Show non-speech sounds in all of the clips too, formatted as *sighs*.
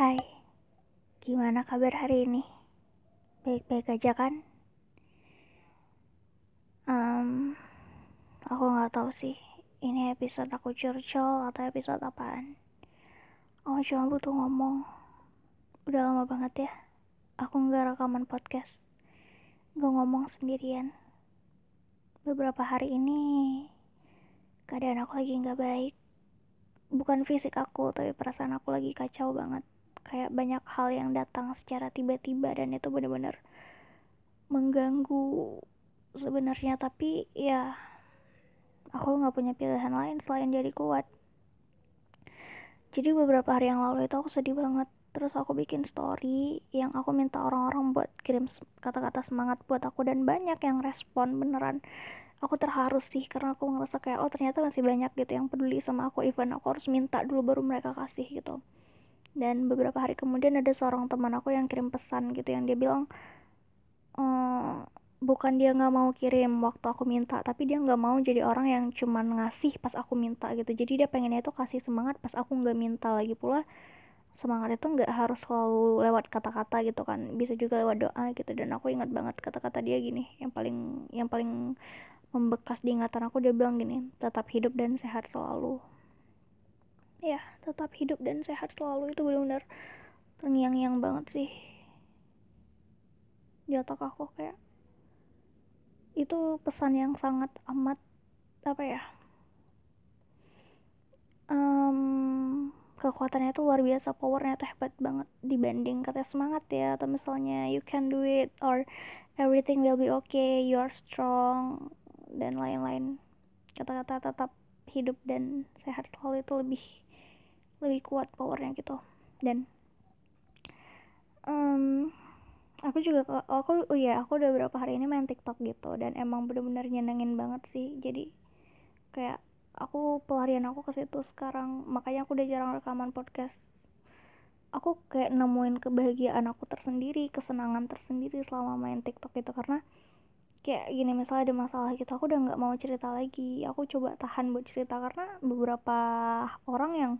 Hai, gimana kabar hari ini? Baik-baik aja kan? Um, aku nggak tahu sih, ini episode aku curcol atau episode apaan. Aku cuma butuh ngomong. Udah lama banget ya, aku nggak rekaman podcast. Gue ngomong sendirian. Beberapa hari ini, keadaan aku lagi nggak baik. Bukan fisik aku, tapi perasaan aku lagi kacau banget kayak banyak hal yang datang secara tiba-tiba dan itu benar-benar mengganggu sebenarnya. Tapi ya aku nggak punya pilihan lain selain jadi kuat. Jadi beberapa hari yang lalu itu aku sedih banget. Terus aku bikin story yang aku minta orang-orang buat kirim kata-kata semangat buat aku dan banyak yang respon beneran. Aku terharu sih karena aku ngerasa kayak oh ternyata masih banyak gitu yang peduli sama aku. Even aku harus minta dulu baru mereka kasih gitu dan beberapa hari kemudian ada seorang teman aku yang kirim pesan gitu yang dia bilang ehm, bukan dia nggak mau kirim waktu aku minta tapi dia nggak mau jadi orang yang cuman ngasih pas aku minta gitu. Jadi dia pengennya itu kasih semangat pas aku nggak minta. Lagi pula semangat itu nggak harus selalu lewat kata-kata gitu kan. Bisa juga lewat doa gitu. Dan aku ingat banget kata-kata dia gini yang paling yang paling membekas di ingatan aku dia bilang gini tetap hidup dan sehat selalu ya tetap hidup dan sehat selalu. Itu benar-benar terngiang-ngiang banget sih. Di otak aku kayak itu pesan yang sangat amat apa ya um, kekuatannya itu luar biasa powernya tuh hebat banget dibanding kata semangat ya. Atau misalnya you can do it or everything will be okay you are strong dan lain-lain. Kata-kata tetap hidup dan sehat selalu itu lebih lebih kuat powernya gitu. Dan um, aku juga aku oh ya aku udah beberapa hari ini main TikTok gitu. Dan emang bener-bener nyenengin banget sih. Jadi kayak aku pelarian aku ke situ sekarang. Makanya aku udah jarang rekaman podcast. Aku kayak nemuin kebahagiaan aku tersendiri kesenangan tersendiri selama main TikTok itu karena kayak gini misalnya ada masalah gitu aku udah nggak mau cerita lagi. Aku coba tahan buat cerita karena beberapa orang yang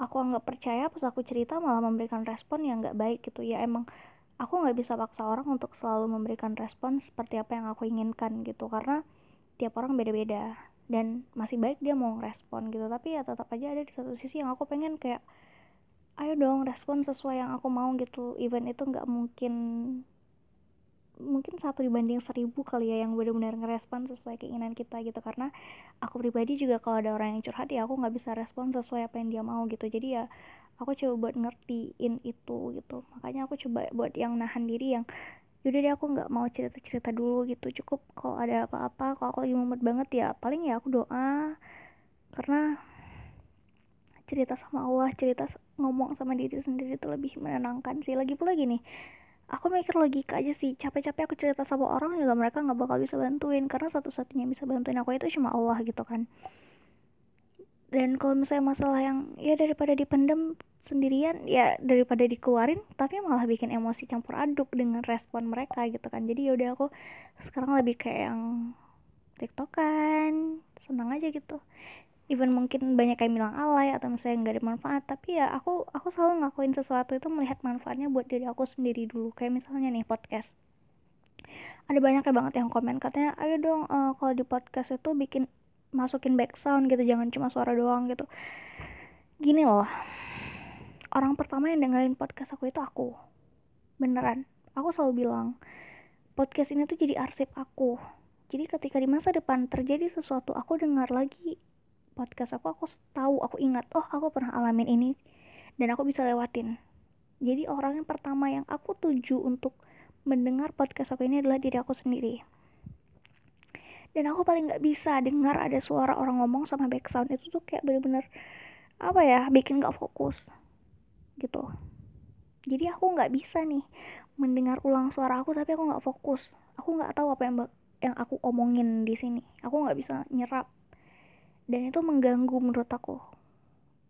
aku nggak percaya pas aku cerita malah memberikan respon yang nggak baik gitu. Ya emang aku nggak bisa paksa orang untuk selalu memberikan respon seperti apa yang aku inginkan gitu karena tiap orang beda-beda dan masih baik dia mau respon gitu. Tapi ya tetap aja ada di satu sisi yang aku pengen kayak ayo dong respon sesuai yang aku mau gitu. Even itu nggak mungkin mungkin satu dibanding seribu kali ya yang benar-benar ngerespon sesuai keinginan kita gitu. Karena aku pribadi juga kalau ada orang yang curhat ya aku nggak bisa respon sesuai apa yang dia mau gitu. Jadi ya aku coba buat ngertiin itu gitu. Makanya aku coba buat yang nahan diri yang yaudah deh aku nggak mau cerita-cerita dulu gitu. Cukup kalau ada apa-apa kalau aku lagi mumet banget ya paling ya aku doa. Karena cerita sama Allah cerita ngomong sama diri sendiri itu lebih menenangkan sih. Lagi pula gini aku mikir logika aja sih. Capek-capek aku cerita sama orang juga mereka nggak bakal bisa bantuin. Karena satu-satunya bisa bantuin aku itu cuma Allah gitu kan. Dan kalau misalnya masalah yang ya daripada dipendam sendirian ya daripada dikeluarin tapi malah bikin emosi campur aduk dengan respon mereka gitu kan. Jadi yaudah aku sekarang lebih kayak yang tiktokan senang aja gitu even mungkin banyak yang bilang alay atau misalnya nggak ada manfaat tapi ya aku aku selalu ngakuin sesuatu itu melihat manfaatnya buat diri aku sendiri dulu. Kayak misalnya nih podcast. Ada banyak ya banget yang komen katanya ayo dong uh, kalau di podcast itu bikin masukin background gitu jangan cuma suara doang gitu. Gini loh orang pertama yang dengerin podcast aku itu aku. Beneran. Aku selalu bilang podcast ini tuh jadi arsip aku. Jadi ketika di masa depan terjadi sesuatu aku dengar lagi podcast aku aku tahu aku ingat oh aku pernah alamin ini dan aku bisa lewatin. Jadi orang yang pertama yang aku tuju untuk mendengar podcast aku ini adalah diri aku sendiri. Dan aku paling nggak bisa dengar ada suara orang ngomong sama background itu tuh kayak bener-bener apa ya bikin nggak fokus gitu. Jadi aku nggak bisa nih mendengar ulang suara aku tapi aku nggak fokus. Aku nggak tahu apa yang yang aku omongin di sini. Aku nggak bisa nyerap dan itu mengganggu menurut aku.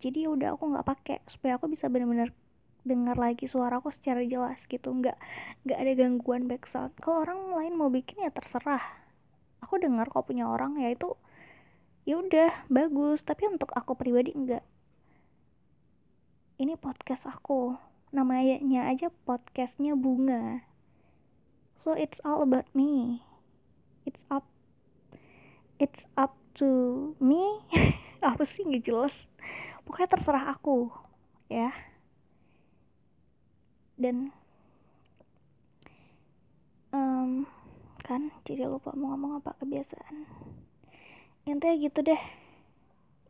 Jadi ya udah aku nggak pakai supaya aku bisa benar-benar dengar lagi suara aku secara jelas gitu. Nggak nggak ada gangguan background kalau orang lain mau bikin ya terserah. Aku dengar kok punya orang ya itu ya udah bagus. Tapi untuk aku pribadi enggak ini podcast aku. Namanya aja podcastnya bunga. So it's all about me. It's up it's up to me *laughs* apa sih nggak jelas. Pokoknya terserah aku ya. Dan um, kan jadi lupa mau ngomong apa kebiasaan. Intinya gitu deh.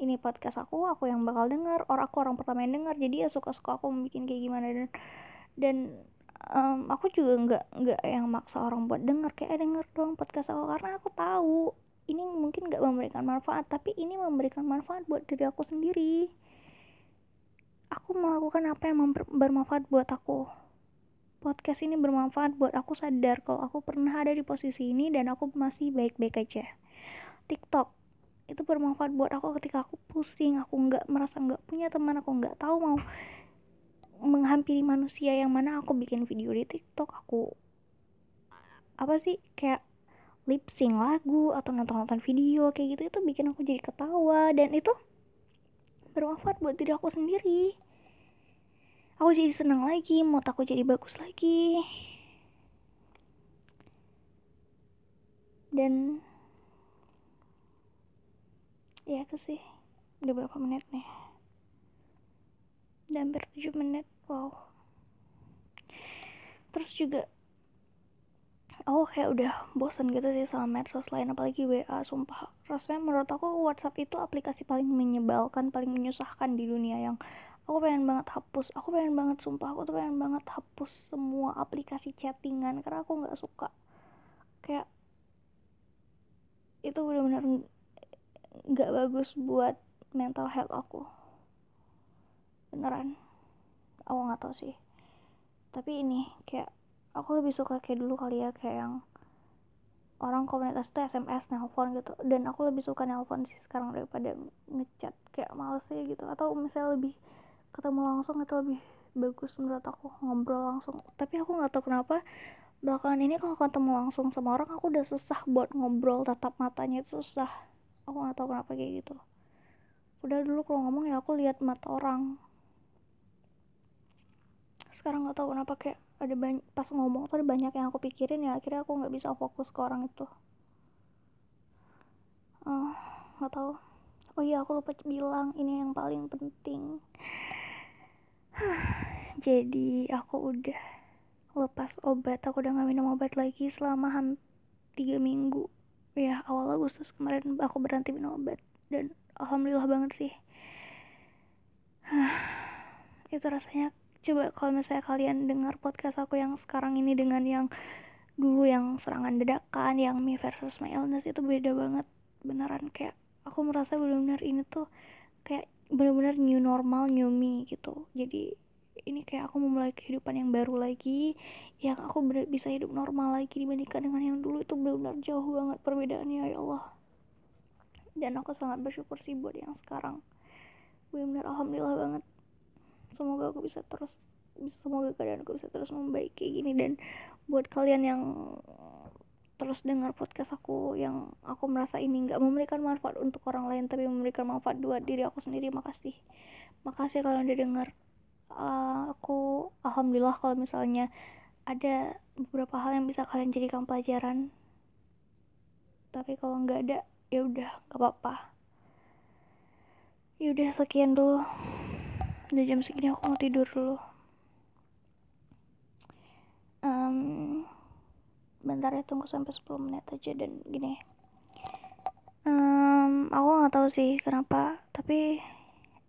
Ini podcast aku aku yang bakal denger orang aku orang pertama yang denger jadi ya suka-suka aku mau bikin kayak gimana. Dan dan um, aku juga nggak nggak yang maksa orang buat denger kayak eh, denger dong podcast aku karena aku tahu ini mungkin nggak memberikan manfaat tapi ini memberikan manfaat buat diri aku sendiri aku melakukan apa yang bermanfaat buat aku podcast ini bermanfaat buat aku sadar kalau aku pernah ada di posisi ini dan aku masih baik-baik aja. TikTok itu bermanfaat buat aku ketika aku pusing, aku nggak merasa nggak punya teman, aku nggak tahu mau menghampiri manusia yang mana aku bikin video di TikTok, aku apa sih kayak lip sync lagu atau nonton-nonton video kayak gitu itu bikin aku jadi ketawa. Dan itu bermanfaat buat diri aku sendiri. Aku jadi senang lagi mood aku jadi bagus lagi. Dan ya itu sih udah berapa menit nih? Udah hampir 7 menit wow. Terus juga aku kayak udah bosan gitu sih sama medsos lain apalagi WA sumpah. Rasanya menurut aku WhatsApp itu aplikasi paling menyebalkan paling menyusahkan di dunia yang aku pengen banget hapus. Aku pengen banget sumpah aku tuh pengen banget hapus semua aplikasi chattingan karena aku nggak suka. Kayak itu benar-benar nggak bagus buat mental health aku. Beneran. Aku nggak tahu sih. Tapi ini kayak aku lebih suka kayak dulu kali ya kayak yang orang komunitas itu SMS nelpon gitu. Dan aku lebih suka nelpon sih sekarang daripada ngechat. Kayak males ya gitu. Atau misalnya lebih ketemu langsung itu lebih bagus menurut aku ngobrol langsung. Tapi aku nggak tahu kenapa belakangan ini kalau ketemu langsung sama orang aku udah susah buat ngobrol tatap matanya itu susah. Aku nggak tahu kenapa kayak gitu. Udah dulu kalau ngomong ya aku lihat mata orang. Sekarang nggak tahu kenapa kayak ada banyak pas ngomong tuh ada banyak yang aku pikirin ya akhirnya aku nggak bisa fokus ke orang itu. Ah, nggak uh, tahu. Oh iya aku lupa bilang ini yang paling penting. *sighs* Jadi aku udah lepas obat. Aku udah gak minum obat lagi selama tiga minggu. Ya awal Agustus kemarin aku berhenti minum obat. Dan alhamdulillah banget sih. *sighs* Itu rasanya coba kalau misalnya kalian dengar podcast aku yang sekarang ini dengan yang dulu yang serangan dadakan yang me versus my illness itu beda banget. Beneran kayak aku merasa benar-benar ini tuh kayak benar-benar new normal new me gitu. Jadi ini kayak aku memulai kehidupan yang baru lagi yang aku bisa hidup normal lagi dibandingkan dengan yang dulu. Itu benar-benar jauh banget perbedaannya ya Allah. Dan aku sangat bersyukur sih buat yang sekarang. Benar-benar alhamdulillah banget semoga aku bisa terus semoga keadaan aku bisa terus membaik kayak gini. Dan buat kalian yang terus dengar podcast aku yang aku merasa ini nggak memberikan manfaat untuk orang lain tapi memberikan manfaat buat diri aku sendiri makasih. Makasih kalau udah dengar. Uh, aku alhamdulillah kalau misalnya ada beberapa hal yang bisa kalian jadikan pelajaran. Tapi kalau nggak ada ya udah nggak apa-apa. Ya udah sekian dulu udah jam segini aku mau tidur dulu. Um, bentar ya tunggu sampai 10 menit aja dan gini. Um, aku nggak tahu sih kenapa tapi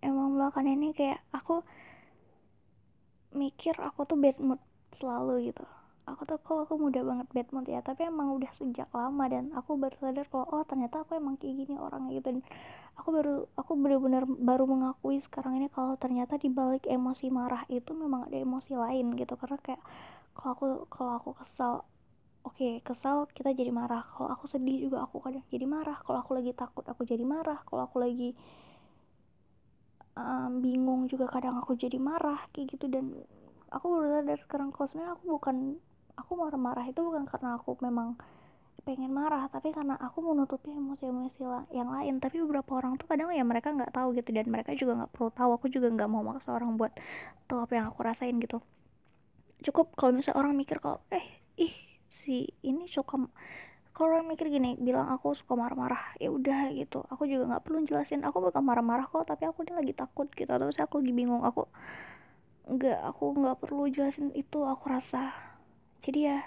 emang belakangan ini kayak aku mikir aku tuh bad mood selalu gitu. Aku tuh kok aku mudah banget bad mood ya tapi emang udah sejak lama dan aku baru sadar kalau oh ternyata aku emang kayak gini orangnya gitu. Dan aku baru aku benar-benar baru mengakui sekarang ini kalau ternyata di balik emosi marah itu memang ada emosi lain gitu. Karena kayak kalau aku kalau aku kesal oke okay, kesal kita jadi marah. Kalau aku sedih juga aku kadang jadi marah. Kalau aku lagi takut aku jadi marah. Kalau aku lagi um, bingung juga kadang aku jadi marah kayak gitu. Dan aku baru sadar sekarang kalau sebenarnya aku bukan aku marah-marah itu bukan karena aku memang pengen marah tapi karena aku menutupi emosi-emosi yang lain. Tapi beberapa orang tuh kadang ya mereka nggak tahu gitu dan mereka juga nggak perlu tahu. Aku juga nggak mau maksa orang buat tahu apa yang aku rasain gitu. Cukup kalau misalnya orang mikir kalau eh ih si ini suka kalau orang mikir gini bilang aku suka marah-marah ya udah gitu. Aku juga nggak perlu jelasin aku bakal marah-marah kok tapi aku ini lagi takut gitu. Terus aku lagi bingung aku nggak aku nggak perlu jelasin itu aku rasa. Jadi ya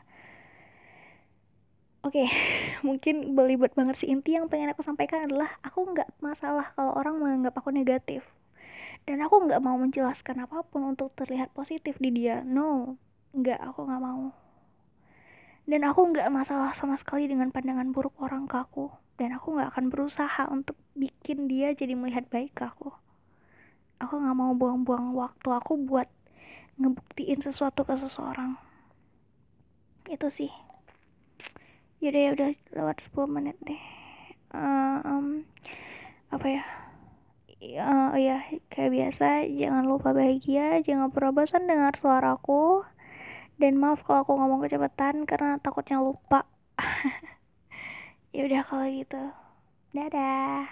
Oke, okay, *laughs* mungkin belibet banget sih inti yang pengen aku sampaikan adalah aku nggak masalah kalau orang menganggap aku negatif dan aku nggak mau menjelaskan apa pun untuk terlihat positif di dia. No, nggak, aku nggak mau. Dan aku nggak masalah sama sekali dengan pandangan buruk orang ke aku dan aku nggak akan berusaha untuk bikin dia jadi melihat baik ke aku. Aku nggak mau buang-buang waktu aku buat ngebuktiin sesuatu ke seseorang. Itu sih yaudah ya udah lewat 10 menit deh. Uh, um, apa ya? Uh, ya kayak biasa jangan lupa bahagia jangan pernah bosan dengar suaraku dan maaf kalau aku ngomong kecepatan karena takutnya lupa. *laughs* Ya udah kalau gitu. Dadah